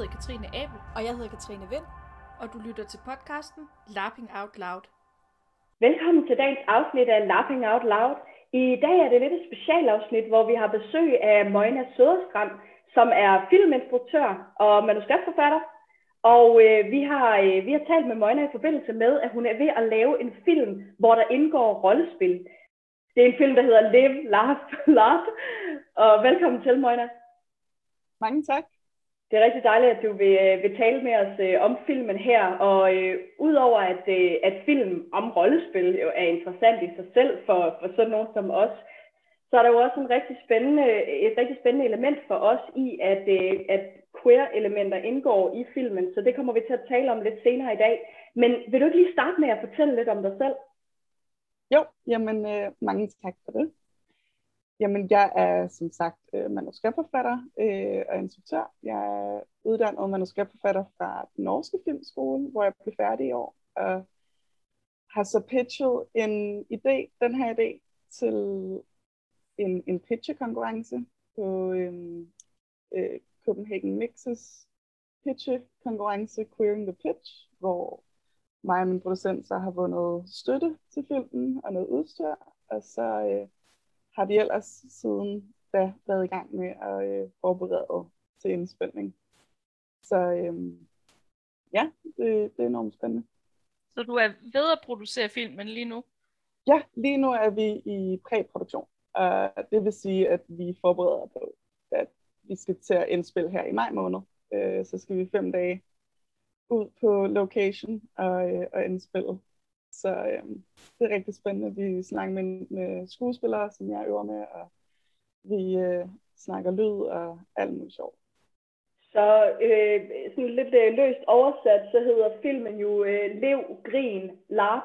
hedder Katrine Abel, Og jeg hedder Katrine Vind. og du lytter til podcasten Lapping Out Loud. Velkommen til dagens afsnit af Laughing Out Loud. I dag er det lidt et specialafsnit, hvor vi har besøg af Møjna Søderstrand, som er filminstruktør og manuskriptforfatter. Og øh, vi, har, øh, vi har talt med Møjna i forbindelse med, at hun er ved at lave en film, hvor der indgår rollespil. Det er en film, der hedder Live, Laugh, Laugh. Og velkommen til, Møjna. Mange tak. Det er rigtig dejligt, at du vil, øh, vil tale med os øh, om filmen her. Og øh, udover at, øh, at film om rollespil jo er interessant i sig selv for, for sådan nogen som os, så er der jo også en rigtig spændende, et rigtig spændende element for os i, at, øh, at queer-elementer indgår i filmen. Så det kommer vi til at tale om lidt senere i dag. Men vil du ikke lige starte med at fortælle lidt om dig selv? Jo, jamen øh, mange tak for det. Jamen, jeg er som sagt øh, manuskriptforfatter øh, og instruktør. Jeg er uddannet manuskriptforfatter fra den norske filmskole, hvor jeg blev færdig i år, og har så pitchet en idé, den her idé, til en, en pitchekonkurrence på øh, øh, Copenhagen Mixes pitchekonkurrence Queering the Pitch, hvor mig og min producent så har vundet støtte til filmen og noget udstyr, og så øh, har vi ellers siden da været i gang med at øh, forberede til indspilning. Så øh, ja, det, det er enormt spændende. Så du er ved at producere filmen lige nu? Ja, lige nu er vi i præproduktion. Og det vil sige, at vi forbereder på, at vi skal til at indspille her i maj måned. Øh, så skal vi fem dage ud på location og, øh, og indspille. Så øh, det er rigtig spændende. Vi snakker med, med skuespillere, som jeg øver med, og vi øh, snakker lyd og alt muligt sjovt. Så øh, sådan lidt øh, løst oversat, så hedder filmen jo øh, Lev, Grin, Lap.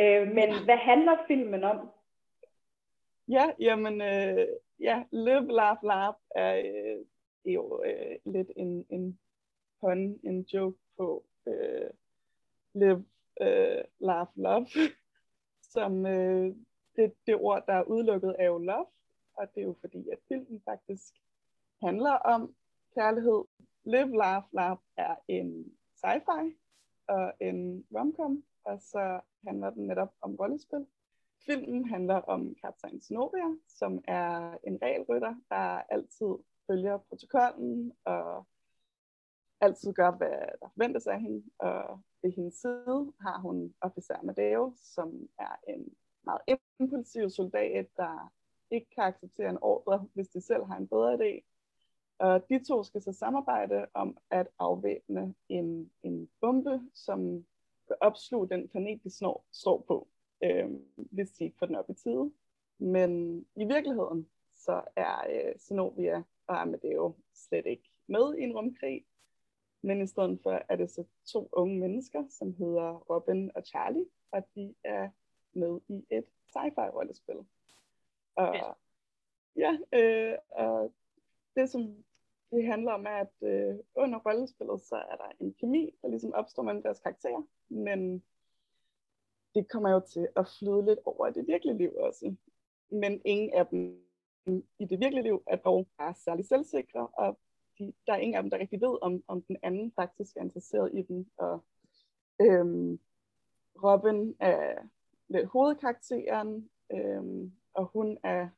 Øh, men hvad handler filmen om? Ja, jamen, øh, ja, Live, Laugh, Laugh er øh, jo øh, lidt en, en pun, en joke på øh, Live, øh, Laugh, Love, som øh, det, det ord, der er udelukket, er jo love, og det er jo fordi, at filmen faktisk handler om kærlighed. Live, Laugh, Laugh er en sci-fi og en romcom, og så handler den netop om rollespil. Filmen handler om kaptajn Zenobia, som er en regelrytter, der altid følger protokollen og altid gør, hvad der forventes af hende. Og ved hendes side har hun officer Madeo, som er en meget impulsiv soldat, der ikke kan acceptere en ordre, hvis de selv har en bedre idé. Og de to skal så samarbejde om at afvæbne en, en bombe, som vil opsluge den planet, de snor, står på, øh, hvis de ikke får den op i tide. Men i virkeligheden, så er øh, Zenobia og Amadeo slet ikke med i en rumkrig, men i stedet for er det så to unge mennesker, som hedder Robin og Charlie, og de er med i et sci-fi-rollespil. Og ja, øh, og det som det handler om, er, at øh, under rollespillet, så er der en kemi, der ligesom opstår mellem deres karakterer, men det kommer jo til at flyde lidt over i det virkelige liv også. Men ingen af dem i det virkelige liv er dog bare særlig selvsikre, og de, der er ingen af dem, der rigtig ved, om, om den anden faktisk er interesseret i dem. Og øhm, Robin er lidt hovedkarakteren, øhm, og hun er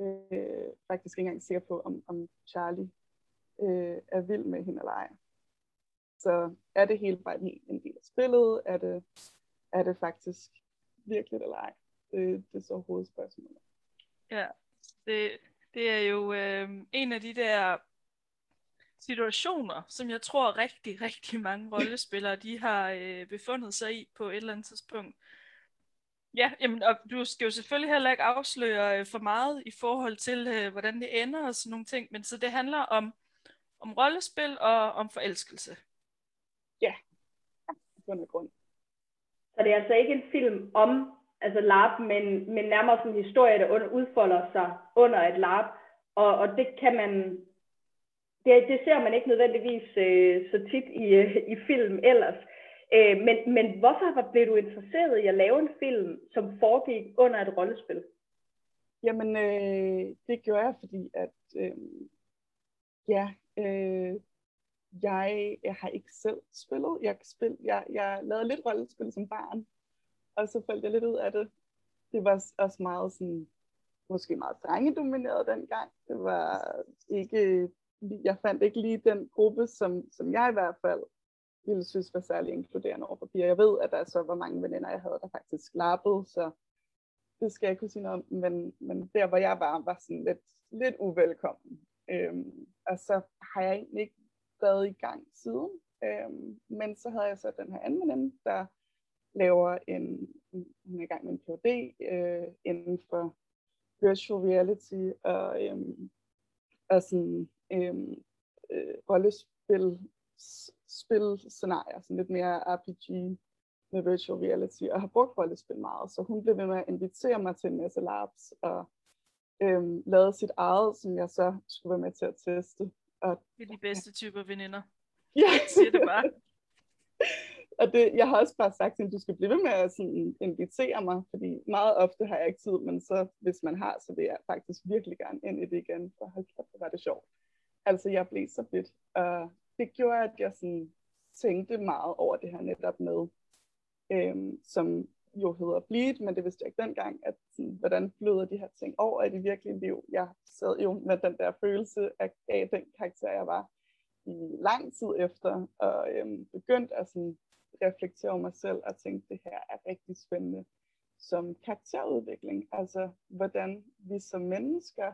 øh, faktisk ikke engang sikker på, om, om Charlie øh, er vild med hende eller ej. Så er det hele bare en, en del af spillet? Er det, er det faktisk virkelig eller ej? Det, det er så hovedspørgsmålet. Ja, det, det er jo øh, en af de der situationer, som jeg tror rigtig, rigtig mange rollespillere, de har øh, befundet sig i på et eller andet tidspunkt. Ja, jamen, og du skal jo selvfølgelig heller ikke afsløre øh, for meget i forhold til, øh, hvordan det ender og sådan nogle ting, men så det handler om, om rollespil og om forelskelse. Ja, i bund og grund. Så det er altså ikke en film om altså LARP, men, men nærmere sådan en historie, der under, udfolder sig under et LARP, og, og det kan man, det, det ser man ikke nødvendigvis øh, så tit i, øh, i film ellers. Øh, men, men hvorfor blev du interesseret i at lave en film, som foregik under et rollespil? Jamen, øh, det gjorde jeg, fordi at, øh, ja, øh, jeg, jeg har ikke selv spillet. Jeg, spil, jeg, jeg lavede lidt rollespil som barn, og så faldt jeg lidt ud af det. Det var også meget sådan, måske meget drengedomineret dengang. Det var ikke, jeg fandt ikke lige den gruppe, som, som jeg i hvert fald ville synes var særlig inkluderende over for piger. Jeg ved, at der så var mange veninder, jeg havde, der faktisk lappede, så det skal jeg ikke kunne sige noget om, men, men der, hvor jeg var, var sådan lidt, lidt uvelkommen. Øhm, og så har jeg egentlig ikke været i gang siden. Øhm, men så havde jeg så den her anden veninde, der laver en, hun er i gang med en PhD øh, inden for virtual reality og, øhm, og sådan øhm, øh, rollespil spil scenarier, sådan lidt mere RPG med virtual reality, og har brugt rollespil meget, så hun blev ved med at invitere mig til en masse labs, og øhm, lavede sit eget, som jeg så skulle være med til at teste. Og, det er de bedste typer veninder. Ja. Jeg siger det bare. og det, jeg har også bare sagt, at du skal blive ved med at sådan, invitere mig, fordi meget ofte har jeg ikke tid, men så hvis man har, så vil jeg faktisk virkelig gerne ind i det igen, for hold kæft, var det sjovt. Altså, jeg blev så fedt, og det gjorde, at jeg sådan tænkte meget over det her netop med, øhm, som jo hedder bleed, men det vidste jeg ikke dengang, at sådan, hvordan flyder de her ting over i det virkelige liv. Jeg sad jo med den der følelse af, af den karakter, jeg var i lang tid efter, og øhm, begyndte at sådan, reflektere over mig selv og tænke, det her er rigtig spændende som karakterudvikling. Altså, hvordan vi som mennesker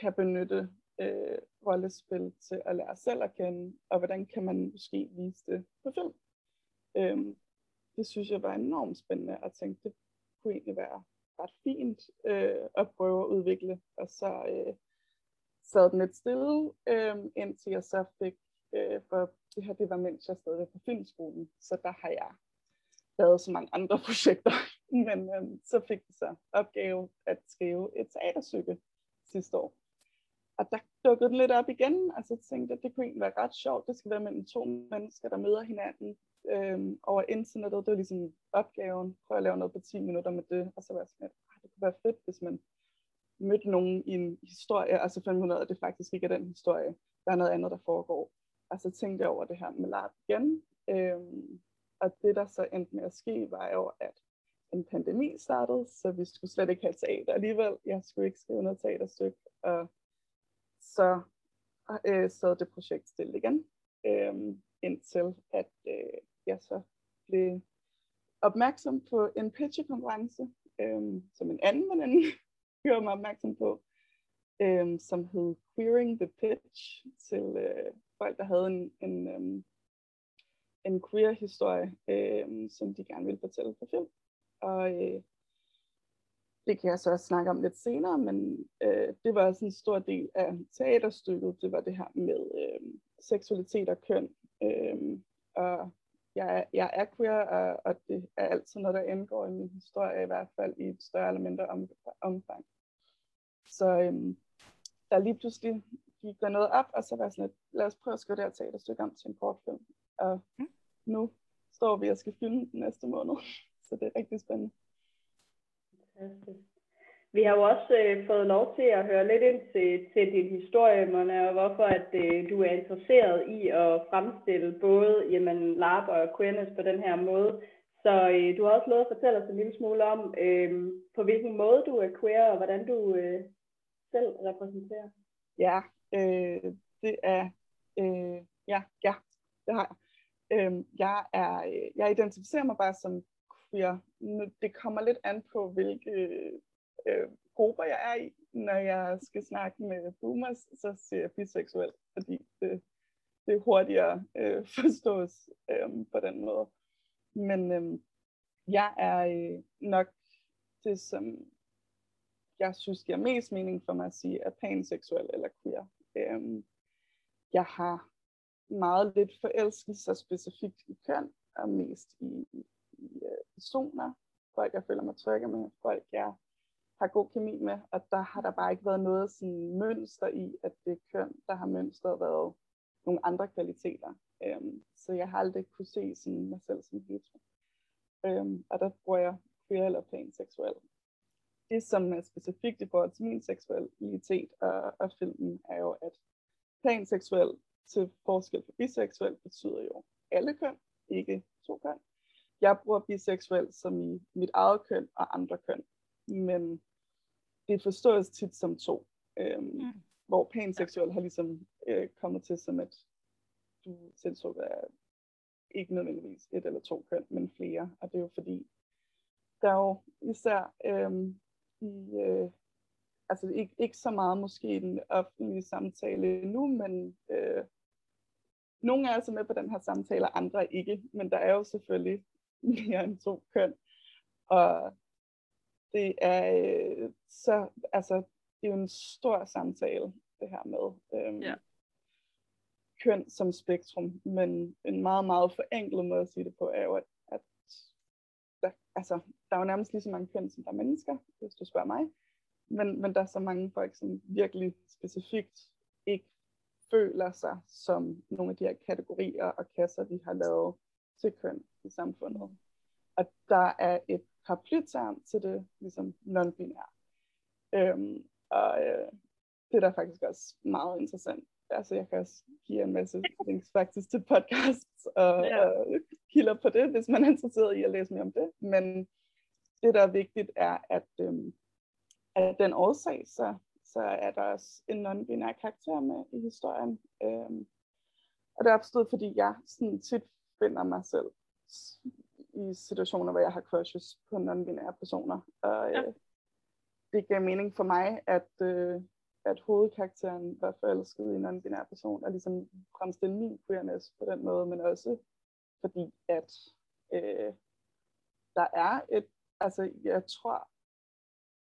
kan benytte øh, rollespil til at lære selv at kende, og hvordan kan man måske vise det på film. Øhm, det synes jeg var enormt spændende, at tænke, det kunne egentlig være ret fint øh, at prøve at udvikle, og så øh, sad den lidt stille, øh, indtil jeg så fik, øh, for det her det var mens jeg stadig på filmskolen, så der har jeg lavet så mange andre projekter, men øh, så fik jeg så opgave at skrive et teaterstykke sidste år. Og der dukkede den lidt op igen, og så tænkte jeg, at det kunne egentlig være ret sjovt. Det skal være mellem to mennesker, der møder hinanden øhm, over internettet. Det var ligesom opgaven. Prøv at lave noget på 10 minutter med det. Og så var jeg sådan, at ah, det kunne være fedt, hvis man mødte nogen i en historie, og så fandt man ud af, at det faktisk ikke er den historie. Der er noget andet, der foregår. Og så tænkte jeg over det her med LARP igen. Øhm, og det, der så endte med at ske, var jo, at en pandemi startede, så vi skulle slet ikke have teater alligevel. Jeg skulle ikke skrive noget teaterstykke, og så øh, sad det projekt stille igen, øh, indtil at øh, jeg så blev opmærksom på en pitchekonkurrence, øh, som en anden veninde gjorde mig opmærksom på, øh, som hed Queering the Pitch, til øh, folk, der havde en, en, øh, en queer-historie, øh, som de gerne ville fortælle på film. Og øh, det kan jeg så også snakke om lidt senere, men øh, det var også en stor del af teaterstykket. Det var det her med øh, seksualitet og køn. Øh, og jeg, jeg er queer, og, og det er altid noget, der indgår i min historie, i hvert fald i et større eller mindre om, omfang. Så øh, der lige pludselig gik der noget op, og så var jeg sådan lidt, lad os prøve at skrive det her teaterstykke om til en kortfilm. Og mm. nu står vi og skal filme den næste måned, så det er rigtig spændende. Fantastisk. Vi har jo også øh, fået lov til at høre lidt ind til, til din historie, Mona, og hvorfor at øh, du er interesseret i at fremstille både jamen, LARP og queerness på den her måde. Så øh, du har også lovet at fortælle os en lille smule om, øh, på hvilken måde du er queer, og hvordan du øh, selv repræsenterer. Ja, øh, det er, øh, ja, ja, det har jeg. Øh, jeg, er, øh, jeg identificerer mig bare som queer. Det kommer lidt an på, hvilke øh, grupper jeg er i. Når jeg skal snakke med boomers, så siger jeg biseksuel, fordi det, det er hurtigere øh, forstås øh, på den måde. Men øh, jeg er øh, nok det, som jeg synes giver mest mening for mig at sige, er panseksuel eller queer. Øh, jeg har meget lidt forelskelse specifikt i køn, og mest i, Øh, i personer, folk jeg føler mig trygge med, folk jeg har god kemi med, og der har der bare ikke været noget sådan mønster i, at det er køn, der har mønstret været nogle andre kvaliteter. Øhm, så jeg har aldrig kunne se sådan mig selv som hetero. Øhm, og der bruger jeg queer eller panseksuel. Det, som er specifikt i forhold til min seksualitet og, og filmen, er jo, at panseksuel til forskel fra biseksuel betyder jo alle køn, ikke to køn. Jeg bruger biseksuel som i mit eget køn og andre køn, men det forstås tit som to. Øhm, mm. Hvor panseksuel har ligesom øh, kommet til som at du selv så er ikke nødvendigvis et eller to køn, men flere. Og det er jo fordi, der er jo især øhm, i, øh, altså ikke, ikke så meget måske i den offentlige samtale nu, men øh, nogle er altså med på den her samtale, og andre ikke. Men der er jo selvfølgelig mere end to køn. Og det er øh, så, altså, det er jo en stor samtale, det her med øhm, ja. køn som spektrum, men en meget, meget forenklet måde at sige det på, er jo, at, at der, altså, der er jo nærmest lige så mange køn, som der er mennesker, hvis du spørger mig. Men, men der er så mange folk, som virkelig specifikt ikke føler sig som nogle af de her kategorier og kasser, vi har lavet til køn i samfundet. Og der er et paraplyterm til det, ligesom non-binær. Øhm, og øh, det er da faktisk også meget interessant. Altså jeg kan også give en masse links faktisk til podcasts og, ja. og kilder på det, hvis man er interesseret i at læse mere om det. Men det, der er vigtigt, er, at, øhm, at den årsag, så, så er der også en non-binær karakter med i historien. Øhm, og det er opstået, fordi jeg sådan tit finder mig selv i situationer, hvor jeg har crushes på non-binære personer. Og ja. øh, det gav mening for mig, at, øh, at hovedkarakteren var forelsket i en non-binær person, og ligesom fremstille min queerness på den måde, men også fordi, at øh, der er et, altså jeg tror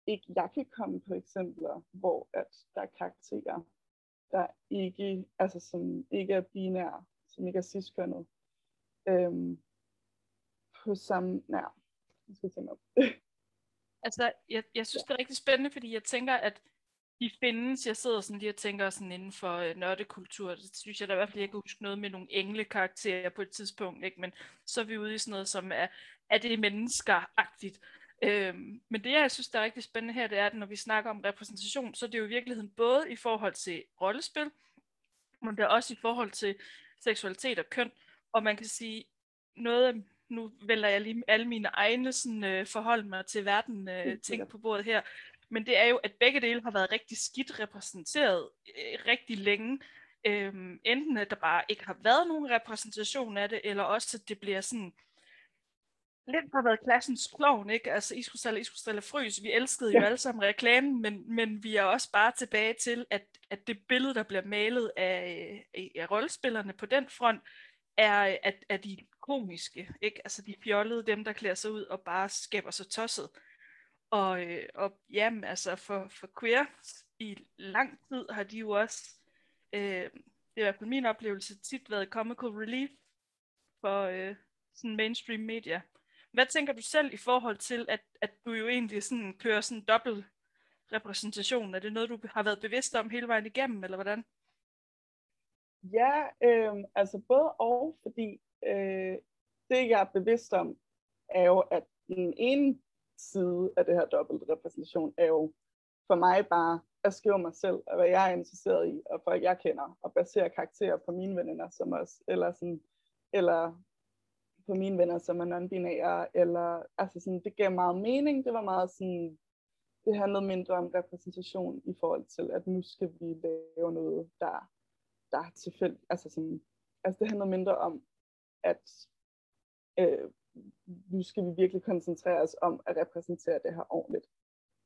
ikke, jeg kan komme på eksempler, hvor at der er karakterer, der ikke, altså som ikke er binære, som ikke er ciskønnet, øhm, på samme, nej, jeg skal tænke op. altså, jeg, jeg synes, det er rigtig spændende, fordi jeg tænker, at de findes, jeg sidder sådan lige og tænker sådan inden for øh, nørdekultur, det synes jeg da i hvert fald, jeg kan huske noget med nogle englekarakterer på et tidspunkt, ikke? men så er vi ude i sådan noget, som er, er det mennesker-agtigt. Øhm, men det, jeg synes, der er rigtig spændende her, det er, at når vi snakker om repræsentation, så er det jo i virkeligheden både i forhold til rollespil, men det er også i forhold til seksualitet og køn, og man kan sige, noget nu vælger jeg lige alle mine egne sådan, øh, forhold mig til verden øh, ting på bordet her, men det er jo, at begge dele har været rigtig skidt repræsenteret øh, rigtig længe. Øhm, enten at der bare ikke har været nogen repræsentation af det, eller også at det bliver sådan lidt har været klassens klovn, ikke? Altså Iskrystal, Iskrystal Frys, vi elskede jo ja. alle sammen reklamen, men, men vi er også bare tilbage til, at, at det billede, der bliver malet af, af rollespillerne på den front, er, at, at de komiske, ikke? Altså de fjollede, dem der klæder sig ud og bare skaber sig tosset. Og, øh, og jamen, altså for, for queer i lang tid har de jo også, øh, det er i hvert fald min oplevelse, tit været comical relief for øh, sådan mainstream media. Hvad tænker du selv i forhold til, at, at du jo egentlig sådan kører sådan dobbelt repræsentation? Er det noget, du har været bevidst om hele vejen igennem, eller hvordan? Ja, øh, altså både og, fordi øh, det jeg er bevidst om, er jo, at den ene side af det her dobbelt repræsentation er jo for mig bare at skrive mig selv, og hvad jeg er interesseret i, og folk jeg kender, og basere karakterer på mine venner som os, eller sådan, eller på mine venner, som er non-binære, eller altså sådan, det gav meget mening, det var meget sådan, det handlede mindre om repræsentation i forhold til, at nu skal vi lave noget, der, der er tilfældigt, altså sådan, altså det handler mindre om, at øh, nu skal vi virkelig koncentrere os om at repræsentere det her ordentligt.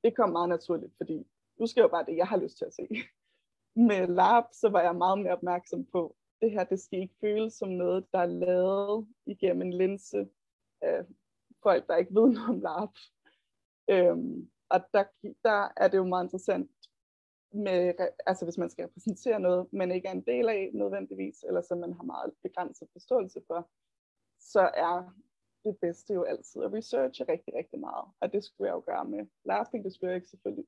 Det kom meget naturligt, fordi nu skal jo bare det, jeg har lyst til at se. Med LARP, så var jeg meget mere opmærksom på, det her, det skal ikke føles som noget, der er lavet igennem en linse af folk, der ikke ved noget om LARP. Øhm, og der, der er det jo meget interessant, med, altså hvis man skal repræsentere noget, man ikke er en del af nødvendigvis, eller som man har meget begrænset forståelse for, så er det bedste jo altid at researche rigtig, rigtig meget. Og det skulle jeg jo gøre med Laughing, det skulle jeg ikke selvfølgelig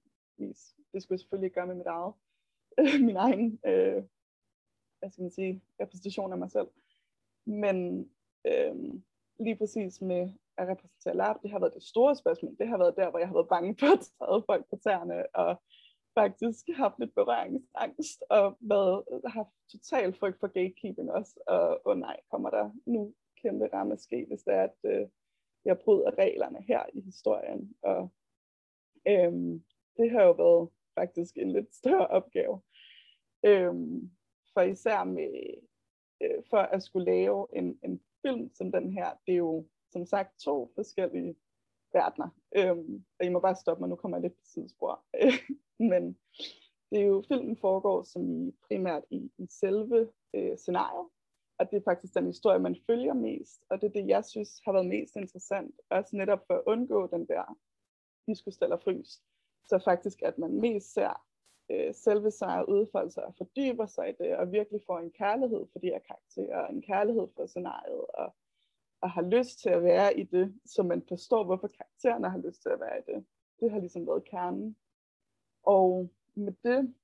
det skulle jeg selvfølgelig gøre med mit eget, min egen øh, hvad skal man sige, repræsentation af mig selv. Men øh, lige præcis med at repræsentere lab, det har været det store spørgsmål. Det har været der, hvor jeg har været bange for at træde folk på tæerne, og faktisk haft lidt berøringsangst, og været, haft total frygt for gatekeeping også, og åh oh nej, kommer der nu kæmpe ske, hvis det er, at øh, jeg bryder reglerne her i historien, og øhm, det har jo været faktisk en lidt større opgave, øhm, for især med, øh, for at skulle lave en, en film som den her, det er jo som sagt to forskellige verdener. Øhm, og I må bare stoppe mig, nu kommer jeg lidt på sidespor. Men det er jo, filmen foregår som i primært i, i selve øh, scenariet, og det er faktisk den historie, man følger mest, og det er det, jeg synes har været mest interessant, også netop for at undgå den der diskustell eller frys. Så faktisk, at man mest ser øh, selve sig udfolde sig og fordyber sig i det, og virkelig får en kærlighed for de her karakterer, en kærlighed for scenariet, og og har lyst til at være i det, så man forstår, hvorfor karaktererne har lyst til at være i det. Det har ligesom været kernen. Og med det,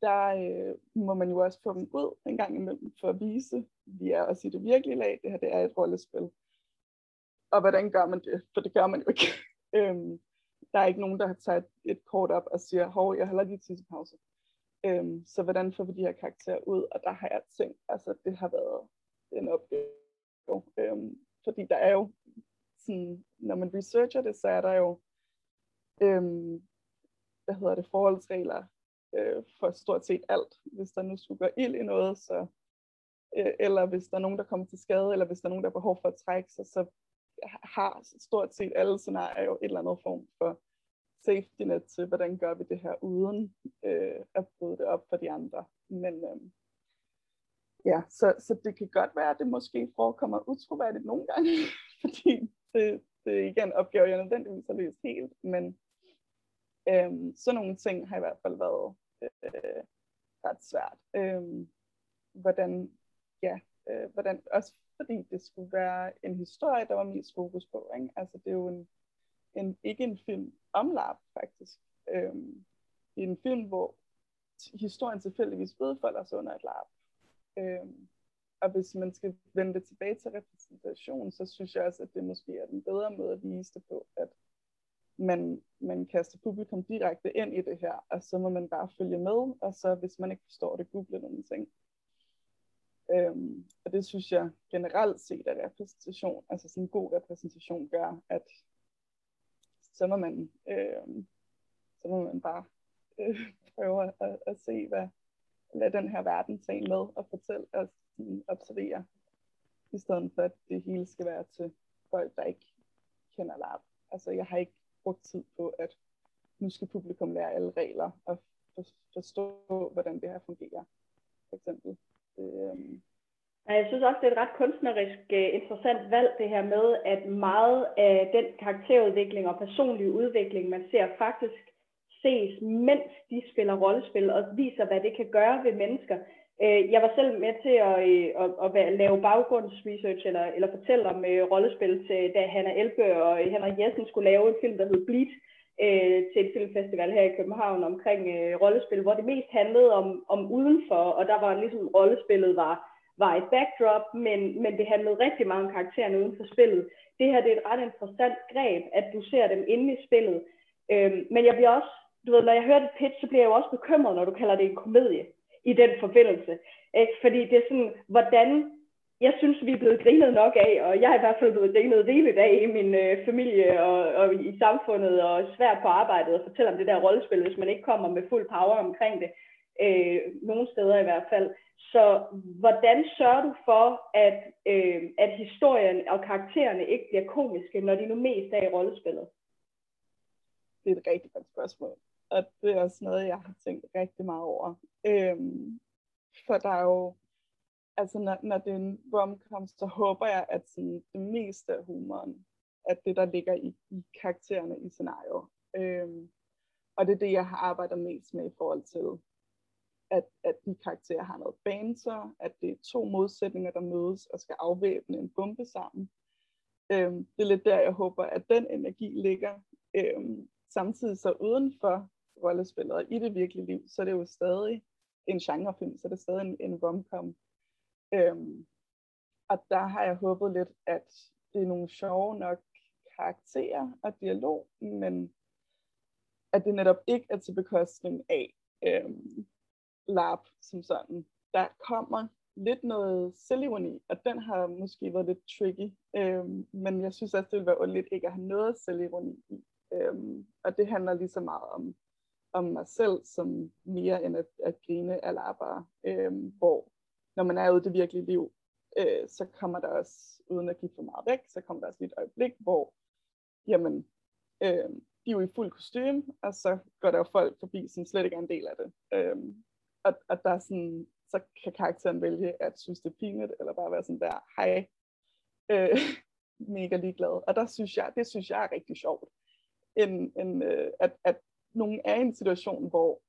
der øh, må man jo også få dem ud en gang imellem for at vise, vi er også i det virkelige lag, det her det er et rollespil. Og hvordan gør man det? For det gør man jo ikke. øhm, der er ikke nogen, der har taget et kort op og siger, hov, jeg holder lige tissepause. Øhm, så hvordan får vi de her karakterer ud? Og der har jeg tænkt, altså det har været en opgave. Øhm, fordi der er jo, sådan, når man researcher det, så er der jo, øhm, hvad hedder det, forholdsregler øh, for stort set alt. Hvis der nu skulle gå ild i noget, så, øh, eller hvis der er nogen, der kommer til skade, eller hvis der er nogen, der har behov for at trække sig, så har stort set alle scenarier jo et eller andet form for safety net til, hvordan gør vi det her uden øh, at bryde det op for de andre. Men, øh, ja, så, så det kan godt være, at det måske forekommer utroværdigt nogle gange, fordi det, det er igen opgave, jeg nødvendigvis har løst helt, men øhm, sådan nogle ting har i hvert fald været øh, ret svært. Øhm, hvordan, ja, øh, hvordan, også fordi det skulle være en historie, der var mest fokus på, ikke? altså det er jo en, en, ikke en film om lab, faktisk. Øhm, det er en film, hvor historien tilfældigvis udfolder sig under et lab. Øh, og hvis man skal vende det tilbage til repræsentation, så synes jeg også, at det måske er den bedre måde at vise det på, at man, man kaster publikum direkte ind i det her, og så må man bare følge med, og så hvis man ikke forstår det, google nogle ting. Øhm, og det synes jeg generelt set at repræsentation, altså sådan en god repræsentation gør, at så må man, øhm, så må man bare øh, prøve at, at se, hvad, lade den her verden tage med og fortælle og observere, i stedet for at det hele skal være til folk, der ikke kender LARP. Altså jeg har ikke brugt tid på, at nu skal publikum lære alle regler og forstå, hvordan det her fungerer, for eksempel. Øhm. Jeg synes også, det er et ret kunstnerisk øh, interessant valg, det her med, at meget af den karakterudvikling og personlige udvikling, man ser faktisk ses, mens de spiller rollespil, og viser, hvad det kan gøre ved mennesker. Øh, jeg var selv med til at, øh, at, at lave baggrundsresearch, eller, eller fortælle om øh, rollespil, til, da Hanna Elbø og øh, Henrik Jessen skulle lave en film, der hed Bleed, øh, til et filmfestival her i København omkring rollespil, hvor det mest handlede om, om udenfor, og der var ligesom rollespillet var, var et backdrop, men, men det handlede rigtig meget om karaktererne uden for spillet. Det her det er et ret interessant greb, at du ser dem inde i spillet. Øhm, men jeg bliver også du ved, når jeg hører det pitch, så bliver jeg jo også bekymret, når du kalder det en komedie i den forbindelse. Ikke? Fordi det er sådan, hvordan, jeg synes, vi er blevet grinet nok af, og jeg er i hvert fald blevet grinet rigeligt af i min øh, familie og, og i samfundet, og svært på arbejdet at fortælle om det der rollespil, hvis man ikke kommer med fuld power omkring det. Øh, nogle steder i hvert fald. Så hvordan sørger du for, at, øh, at historien og karaktererne ikke bliver komiske, når de nu mest er i rollespillet? Det er et rigtig godt spørgsmål og det er også noget, jeg har tænkt rigtig meget over. Øhm, for der er jo, altså når, når det er en romcom, så håber jeg, at sådan, det meste af humoren, at det, der ligger i, i karaktererne i scenariet. Øhm, og det er det, jeg har arbejdet mest med i forhold til, at, at de karakterer har noget banter, at det er to modsætninger, der mødes og skal afvæbne en bombe sammen. Øhm, det er lidt der, jeg håber, at den energi ligger. Øhm, samtidig så udenfor rollespillet, og i det virkelige liv, så er det jo stadig en genrefilm, så er det stadig en, en romcom. Øhm, og der har jeg håbet lidt, at det er nogle sjove nok karakterer og dialog, men at det netop ikke er til bekostning af øhm, lab som sådan. Der kommer lidt noget selvironi, og den har måske været lidt tricky, øhm, men jeg synes også, det ville være ondt ikke at have noget selvironi i. Øhm, og det handler lige så meget om, om mig selv, som mere end at, at grine af labere, øh, hvor når man er ude i det virkelige liv, øh, så kommer der også, uden at give for meget væk, så kommer der også lige et øjeblik, hvor jamen, øh, de er jo i fuld kostume, og så går der jo folk forbi, som slet ikke er en del af det. Øh, og, og der er sådan, så kan karakteren vælge at synes, det er pinligt, eller bare være sådan der, hej, øh, mega ligeglad. Og der synes jeg, det synes jeg er rigtig sjovt, end, end øh, at, at nogen er i en situation, hvor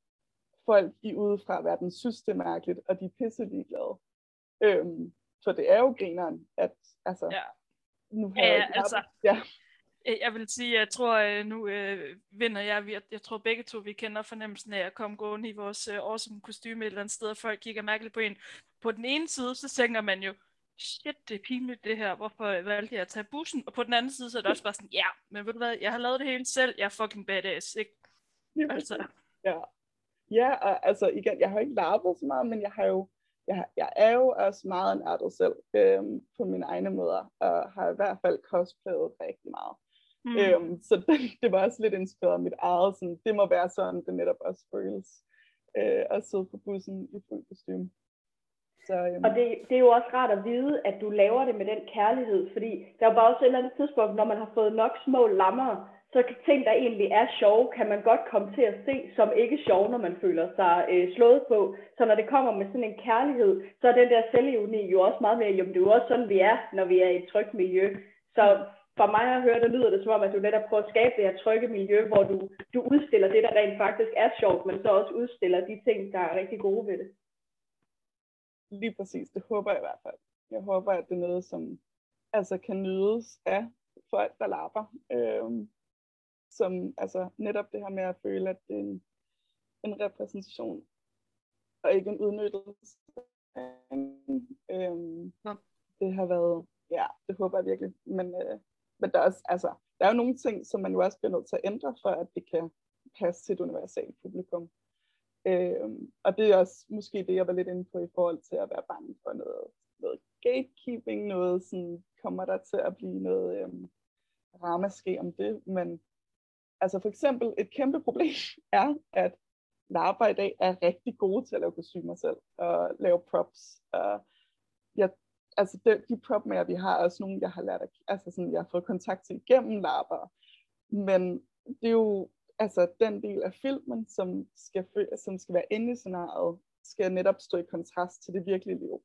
folk i udefra verden synes, det er mærkeligt, og de er pisse ligeglade. Øhm, så det er jo grineren, at altså, Ja. nu har Ja, jeg, altså. ja, Øh, Jeg vil sige, jeg tror øh, nu øh, vinder jeg. Vi- Jeg tror begge to, vi kender fornemmelsen af at komme gående i vores øh, awesome kostume et eller andet sted, og folk kigger mærkeligt på en. På den ene side, så tænker man jo, shit, det er pinligt det her, hvorfor valgte jeg at tage bussen? Og på den anden side, så er det også bare sådan, ja, men ved du hvad, jeg har lavet det hele selv, jeg er fucking badass, ikke? Lige Altså, ja. ja, og altså igen, jeg har ikke lavet så meget, men jeg har jo jeg, jeg er jo også meget en nørdet selv øhm, på mine egne måder, og har i hvert fald cosplayet rigtig meget. Mm. Øhm, så det, det var også lidt inspireret af mit eget, sådan, det må være sådan, det netop også føles øh, at sidde på bussen i fuld kostume. Så, øhm, Og det, det er jo også rart at vide, at du laver det med den kærlighed, fordi der er jo bare også et eller andet tidspunkt, når man har fået nok små lammer, så kan ting, der egentlig er sjove, kan man godt komme til at se som ikke sjove, når man føler sig øh, slået på. Så når det kommer med sådan en kærlighed, så er den der selvironi jo også meget mere, jamen det er jo også sådan, vi er, når vi er i et trygt miljø. Så for mig at høre, der lyder det som om, at du netop prøver at skabe det her trygge miljø, hvor du, du udstiller det, der rent faktisk er sjovt, men så også udstiller de ting, der er rigtig gode ved det. Lige præcis, det håber jeg i hvert fald. Jeg håber, at det er noget, som altså kan nydes af folk, der lapper. Øhm, som altså netop det her med at føle, at det er en, en repræsentation, og ikke en udnyttelse. Øhm, Ja. Det har været, ja, det håber jeg virkelig. Men, øh, men der er, også, altså, der er jo nogle ting, som man jo også bliver nødt til at ændre, for at det kan passe til et universalt publikum. Øhm, og det er også måske det, jeg var lidt inde på i forhold til at være bange for noget, noget gatekeeping, noget sådan, kommer der til at blive noget øhm, ramaskrig om det, men altså for eksempel et kæmpe problem er, at larper i dag er rigtig gode til at lave kostymer selv, og lave props. Og jeg, altså de, de propmager, vi har, er også nogle, jeg har lært at, altså sådan, jeg har fået kontakt til igennem larper. Men det er jo altså den del af filmen, som skal, som skal være inde i scenariet, skal netop stå i kontrast til det virkelige liv.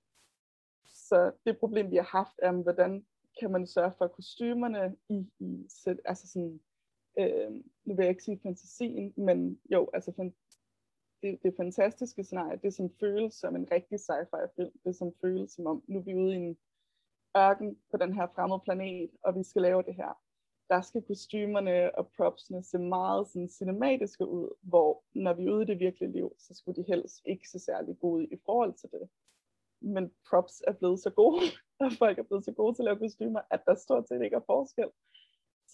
Så det problem, vi har haft, er, hvordan kan man sørge for, at kostymerne i, i sæt, altså sådan, øh, nu vil jeg ikke sige fantasien, men jo, altså fan, det, det fantastiske scenarie, det som føles som en rigtig sci-fi film, det som føles som om, nu er vi ude i en ørken på den her fremmede planet, og vi skal lave det her. Der skal kostymerne og propsene se meget sådan cinematiske ud, hvor når vi er ude i det virkelige liv, så skulle de helst ikke se særlig gode i forhold til det. Men props er blevet så gode, og folk er blevet så gode til at lave kostymer, at der stort set ikke er forskel.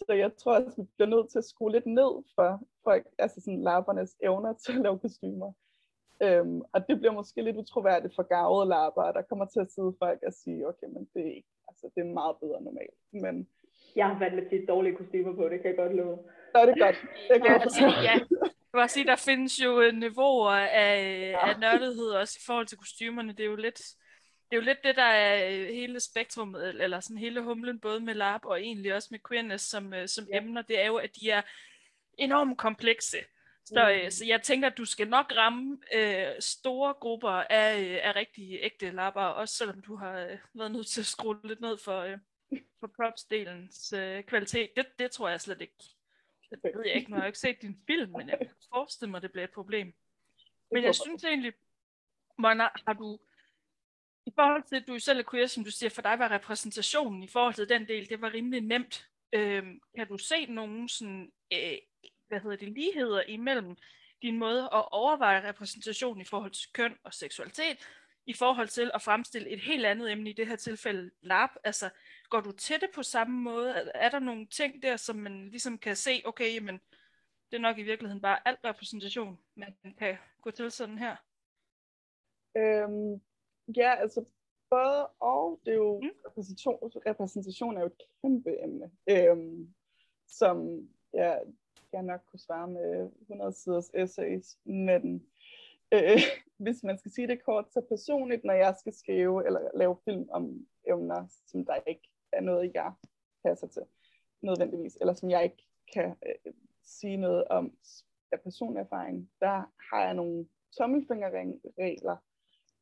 Så jeg tror også, vi bliver nødt til at skrue lidt ned for folk, altså sådan lappernes evner til at lave kostymer. Øhm, og det bliver måske lidt utroværdigt for gavede lapper, og der kommer til at sidde folk og sige, okay, men det er ikke, altså det er meget bedre normalt. Men Jeg har med tit dårlige kostymer på, det kan jeg godt love. så er det godt. Det kan Ja, jeg altså, ja. Jeg vil også sige, der findes jo øh, niveauer af, af nørdethed også i forhold til kostymerne. Det er jo lidt det, er jo lidt det der er øh, hele spektrummet, eller sådan hele humlen, både med LARP og egentlig også med queerness som, øh, som Ja. emner, det er jo, at de er enormt komplekse. Så, øh, Mm. så jeg tænker, at du skal nok ramme øh, store grupper af, af rigtig ægte lapper, også selvom du har øh, været nødt til at skrue lidt ned for, øh, for props-delens øh, kvalitet. Det, det tror jeg slet ikke. Det ved jeg ikke, nu har jeg ikke set din film, men jeg kan forestille mig, det bliver et problem. Men jeg synes egentlig, Mona, har du, i forhold til, at du selv er queer, som du siger, for dig var repræsentationen i forhold til den del, det var rimelig nemt. Øhm, kan du se nogen sådan, øh, hvad hedder det, ligheder imellem din måde at overveje repræsentation i forhold til køn og seksualitet, i forhold til at fremstille et helt andet emne, i det her tilfælde LARP? Altså, går du til det på samme måde? Er- Er der nogle ting der, som man ligesom kan se, okay, jamen, det er nok i virkeligheden bare al repræsentation, man kan gå til sådan her. Øhm, ja, altså både og, det er jo, mm. repræsentation, repræsentation er jo et kæmpe emne, øhm, som ja, jeg nok kunne svare med 100 siders essays, men øh, hvis man skal sige det kort, så personligt, når jeg skal skrive eller lave film om emner, som der ikke er noget, jeg passer til nødvendigvis, eller som jeg ikke kan øh, sige noget om af personerfaring, der har jeg nogle tommelfingerregler,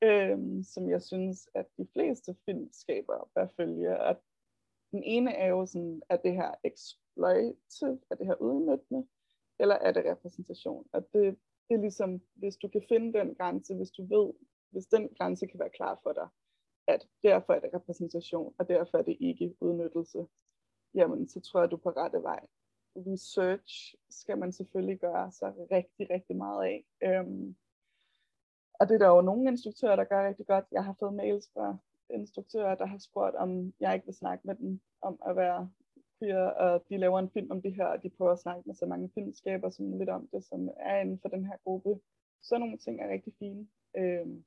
øh, som jeg synes, at de fleste filmskaber bør følge. Og den ene er jo sådan, at det her exploitative, er det her udnyttende, eller er det repræsentation? Og det, det er ligesom, hvis du kan finde den grænse, hvis du ved, hvis den grænse kan være klar for dig, at derfor er det repræsentation, og derfor er det ikke udnyttelse, jamen så tror jeg, du er på rette vej. Research skal man selvfølgelig gøre sig rigtig, rigtig meget af. Øhm, og det er der jo nogle instruktører, der gør rigtig godt. Jeg har fået mails fra instruktører, der har spurgt, om jeg ikke vil snakke med dem om at være queer, og de laver en film om det her, og de prøver at snakke med så mange filmskaber som lidt om det, som er inden for den her gruppe. Så nogle ting er rigtig fine. Øhm,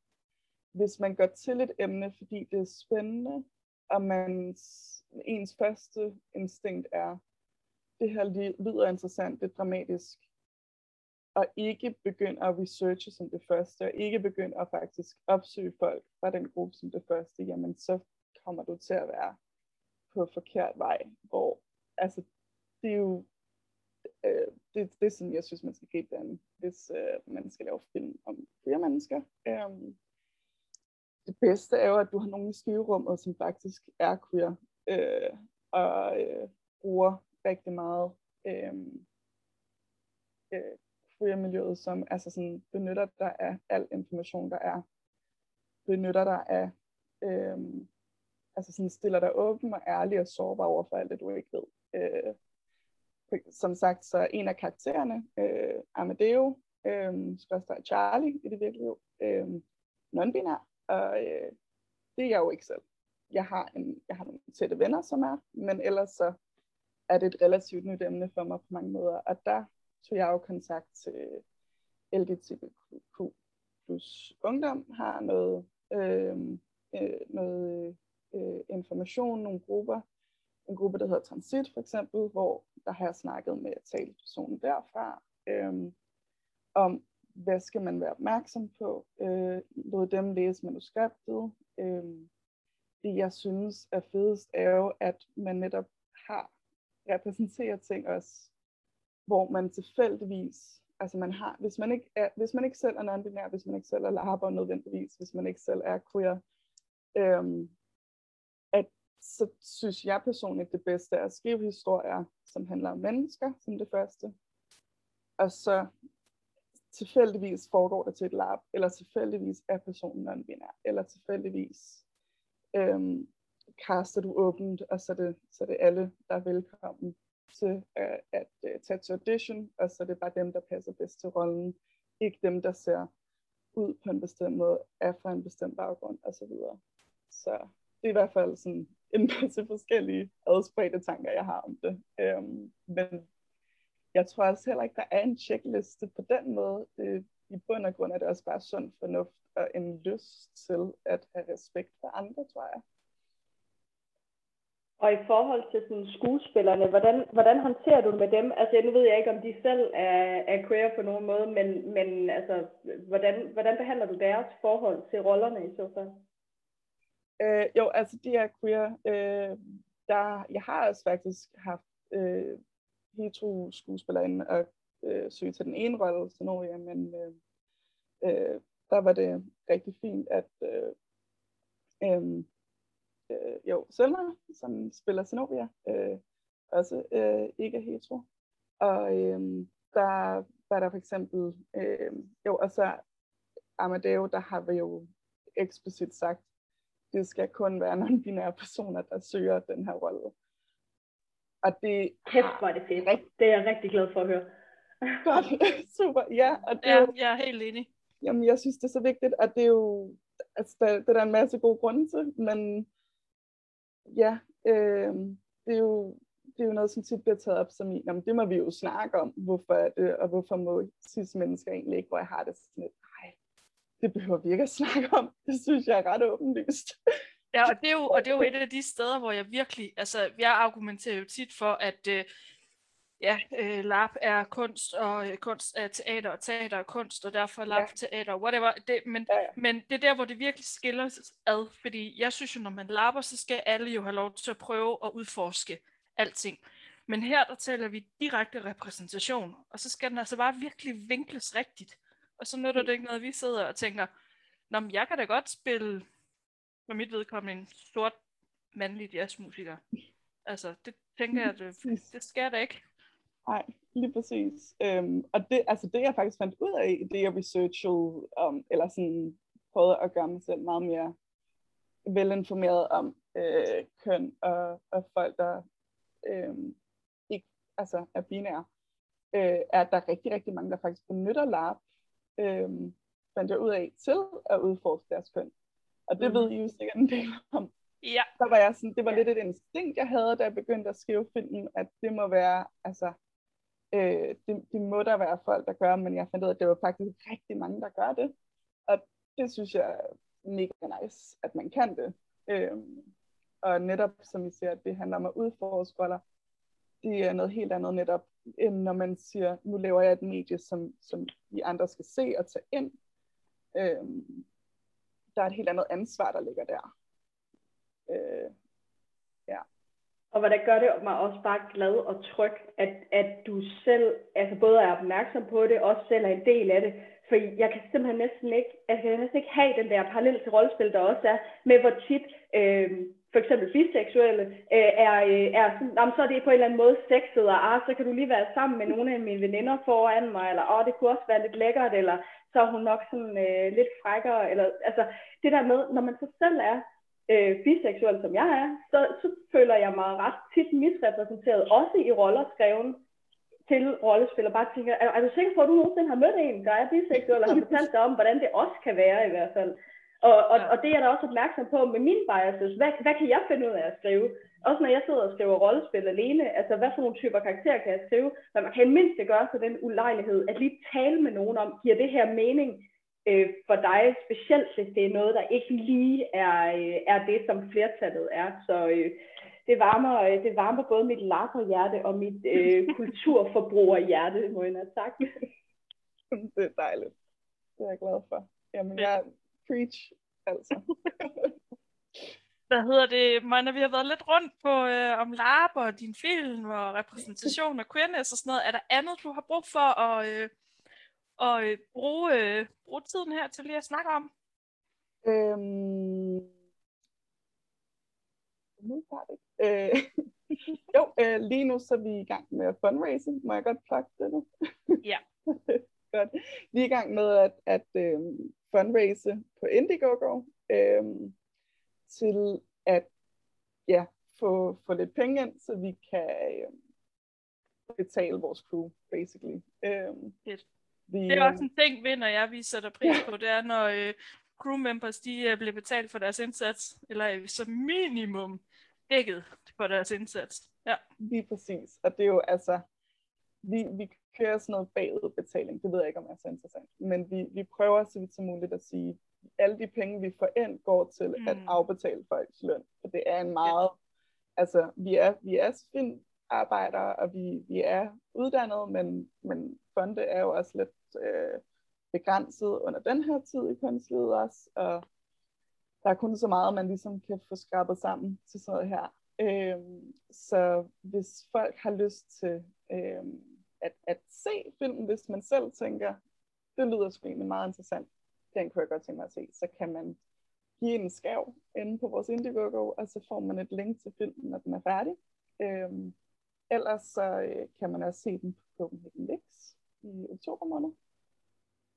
hvis man går til et emne, fordi det er spændende, og man, ens første instinkt er, det her lyder interessant, det er dramatisk, og ikke begynde at researche som det første, og ikke begynde at faktisk opsøge folk fra den gruppe som det første, jamen så kommer du til at være på forkert vej, hvor altså, det er jo øh, det, det, som jeg synes, man skal gribe den, hvis øh, man skal lave film om flere mennesker. Um, det bedste er jo, at du har nogen i skriverummet, som faktisk er queer, øh, og øh, bruger rigtig meget øhm, øh, øh, queer-miljøet, som altså sådan, benytter dig af al information, der er. Benytter dig af, øh, altså sådan stiller dig åben og ærlig og sårbar over for alt det, du ikke ved. Øh, som sagt, så en af karaktererne, øh, Amadeo, øh, spørgsmål Charlie i det virkelige liv, øh, non-binær, og øh, det er jeg jo ikke selv. Jeg har, en, jeg har nogle tætte venner, som er, men ellers så er det et relativt nyt emne for mig på mange måder. Og der tog jeg jo kontakt til LGBTQ plus ungdom, har noget, øh, øh, noget øh, information, nogle grupper, en gruppe, der hedder Transit for eksempel, hvor der har jeg snakket med talspersonen derfra, øh, om hvad skal man være opmærksom på, øh, lod dem læse manuskriptet. Øh, det jeg synes er fedest er jo, at man netop har repræsenterer ting også, hvor man tilfældigvis, altså man har, hvis man ikke, er, hvis man ikke selv er non-binær, hvis man ikke selv er larper nødvendigvis, hvis man ikke selv er queer, øhm, at så synes jeg personligt, det bedste er at skrive historier, som handler om mennesker, som det første. Og så tilfældigvis foregår det til et lab, eller tilfældigvis er personen non-binær, eller tilfældigvis øhm, kaster du åbent, og så er det, så er det alle, der er velkommen til at, at uh, tage til audition, og så er det bare dem, der passer bedst til rollen, ikke dem, der ser ud på en bestemt måde, er fra en bestemt baggrund, og så videre. Så det er i hvert fald sådan en masse forskellige adspredte tanker, jeg har om det. Øhm, men jeg tror også heller ikke, der er en checkliste på den måde. Det, I bund og grund er det også bare sund fornuft og en lyst til at have respekt for andre, tror jeg. Og i forhold til sådan, skuespillerne, hvordan, hvordan håndterer du med dem? Altså, nu ved jeg ikke, om de selv er, er queer på nogen måde, men, men altså, hvordan, hvordan behandler du deres forhold til rollerne i så fald? Øh, jo, altså, de er queer. Øh, der, jeg har også faktisk haft øh, hetero skuespillerinde og øh, søge til den ene rolle, Sonovia, men øh, øh, der var det rigtig fint, at øh, øh, øh, jo, Selma, som spiller Zenobia, øh, også øh, ikke er hetero. Og øh, der var der for eksempel, øh, jo, og så Amadeo, der har vi jo eksplicit sagt, det skal kun være non-binære personer, der søger den her rolle. Og det Kæft, hvor er det fedt. Rigt... Det er jeg rigtig glad for at høre. Godt, super, ja. Og det ja, jeg er helt enig. Jamen, jeg synes, det er så vigtigt, at det er jo, altså, der, det er der en masse gode grunde til, men ja, øh, det er jo det er jo noget, som tit bliver taget op som i, jamen, det må vi jo snakke om, hvorfor er det, og hvorfor må cis-mennesker egentlig ikke, hvor jeg har det sådan lidt, nej, det behøver vi ikke at snakke om. Det synes jeg er ret åbenlyst. Ja, og det, er jo, og det er jo et af de steder, hvor jeg virkelig, altså jeg argumenterer jo tit for, at øh, ja, øh, lab er kunst, og øh, kunst er teater, og teater er kunst, og derfor lab ja. teater, whatever. Det, men, ja, ja. men det er der, hvor det virkelig skiller ad, fordi jeg synes jo, når man labber, så skal alle jo have lov til at prøve at udforske alting. Men her, der taler vi direkte repræsentation, og så skal den altså bare virkelig vinkles rigtigt. Og så nytter det ikke noget, at vi sidder og tænker, Nå, men jeg kan da godt spille, for mit vedkommende, en sort mandlig jazzmusiker. Altså, det tænker jeg, det, det skal da ikke. Nej, lige præcis. Øhm, og det, altså det, jeg faktisk fandt ud af, det jeg researchede om, eller sådan prøvede at gøre mig selv meget mere velinformeret om øh, køn og, og folk, der øh, ikke altså er binære, øh, er, at der er rigtig, rigtig mange, der faktisk benytter LARP, øh, fandt jeg ud af, til at udforske deres køn. Og det mm. ved I jo sikkert en del om. Ja. Så var jeg sådan, det var lidt et instinkt, jeg havde, da jeg begyndte at skrive filmen, at det må være, altså, øh, det, det må der være folk, der gør, men jeg fandt ud af, at det var faktisk rigtig mange, der gør det. Og det synes jeg er mega nice, at man kan det. Øh, og netop, som I siger, det handler om at udforske roller. Det er noget helt andet netop, end når man siger, nu laver jeg et medie, som, som vi andre skal se og tage ind. Øh, der er et helt andet ansvar, der ligger der. Øh. Og hvordan gør det mig også bare glad og tryg, at, at du selv altså både er opmærksom på det, og også selv er en del af det. For jeg kan simpelthen næsten ikke, altså jeg kan næsten ikke have den der parallel til rollespil, der også er, med hvor tit øh, for eksempel biseksuelle, øh, er, øh, er sådan, jamen, så er det på en eller anden måde sexet, og ah, så kan du lige være sammen med nogle af mine veninder foran mig, eller åh, det kunne også være lidt lækkert, eller så er hun nok sådan øh, lidt frækkere, eller altså det der med, når man så selv er øh, biseksuel, som jeg er, så, så føler jeg mig ret tit misrepræsenteret, også i roller skrevet til rollespil, og bare tænker, er, er du sikker på, at du nogensinde har mødt en, der er biseksuel, og har fortalt dig om, hvordan det også kan være i hvert fald? Og, og, ja. og det er jeg da også opmærksom på med mine biases. Hvad, hvad kan jeg finde ud af at skrive? Også når jeg sidder og skriver rollespil alene, altså hvad for nogle typer karakterer kan jeg skrive? Men man kan mindst gøre sig den ulejlighed, at lige tale med nogen om, giver det her mening øh, for dig, specielt hvis det er noget, der ikke lige er, øh, er det, som flertallet er. Så øh, det, varmer, øh, det varmer både mit hjerte og mit øh, kulturforbrugerhjerte, må jeg have sagt. det er dejligt. Det er jeg glad for. Jamen, jeg, Preach, altså. Hvad hedder det, Maja, vi har været lidt rundt på øh, om lab og din film og repræsentation og queerness og sådan noget. Er der andet, du har brug for at, øh, at øh, bruge, øh, bruge tiden her til lige at snakke om? Øhm... Øh, jo, øh, lige nu så er vi i gang med fundraising. Må jeg godt plukke det nu? ja. godt. Vi er i gang med at, at øh, fundraise på Indiegogo øh, til at ja, få, få lidt penge ind, så vi kan øh, betale vores crew, basically. Øh, Fedt. Vi, det er også en ting når jeg viser dig pris på, det er, når øh, crew members de øh, bliver betalt for deres indsats, eller som minimum dækket for deres indsats. Ja. Lige præcis. Og det er jo altså, vi, vi kører sådan noget bagudbetaling. Det ved jeg ikke, om er så interessant. Men vi, vi prøver så vidt som muligt at sige, alle de penge, vi får ind, går til mm. at afbetale folks løn. For det er en meget... Ja. Altså, vi er, vi er arbejder, og vi, vi er uddannet, men, men fonde er jo også lidt øh, begrænset under den her tid i kunstlivet også, og der er kun så meget, man ligesom kan få skrabet sammen til sådan noget her. Øhm, så hvis folk har lyst til øhm, at, at se filmen, hvis man selv tænker, det lyder sgu egentlig meget interessant, den kunne jeg godt tænke mig at se, så kan man give en skav inde på vores Indiegogo, og så får man et link til filmen, når den er færdig. Øhm, ellers så øh, kan man også se den på Copenhagen Mix i oktober måned.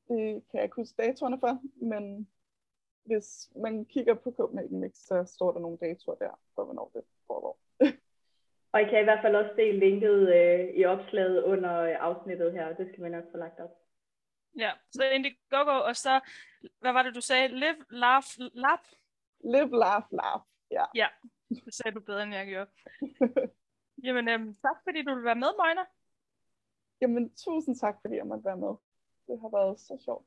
Det kan jeg ikke huske datorerne for, men hvis man kigger på Copenhagen Mix, så står der nogle datoer der for, hvornår det foregår. Og I kan i hvert fald også se linket øh, i opslaget under øh, afsnittet her, det skal vi nok få lagt op. Ja, så Indiegogo, og så, hvad var det, du sagde? Live, laugh, laugh? Live, laugh, laugh, ja. Ja, det sagde du bedre, end jeg gjorde. Jamen, øhm, tak fordi du vil være med, Møgner. Jamen, tusind tak, fordi jeg måtte være med. Det har været så sjovt.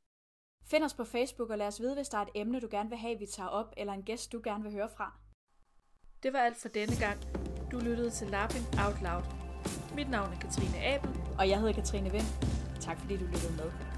Find os på Facebook og lad os vide, hvis der er et emne, du gerne vil have, vi tager op, eller en gæst, du gerne vil høre fra. Det var alt for denne gang. Du lyttede til Laughing Out Loud. Mit navn er Katrine Abel. Og jeg hedder Katrine Vind. Tak fordi du lyttede med.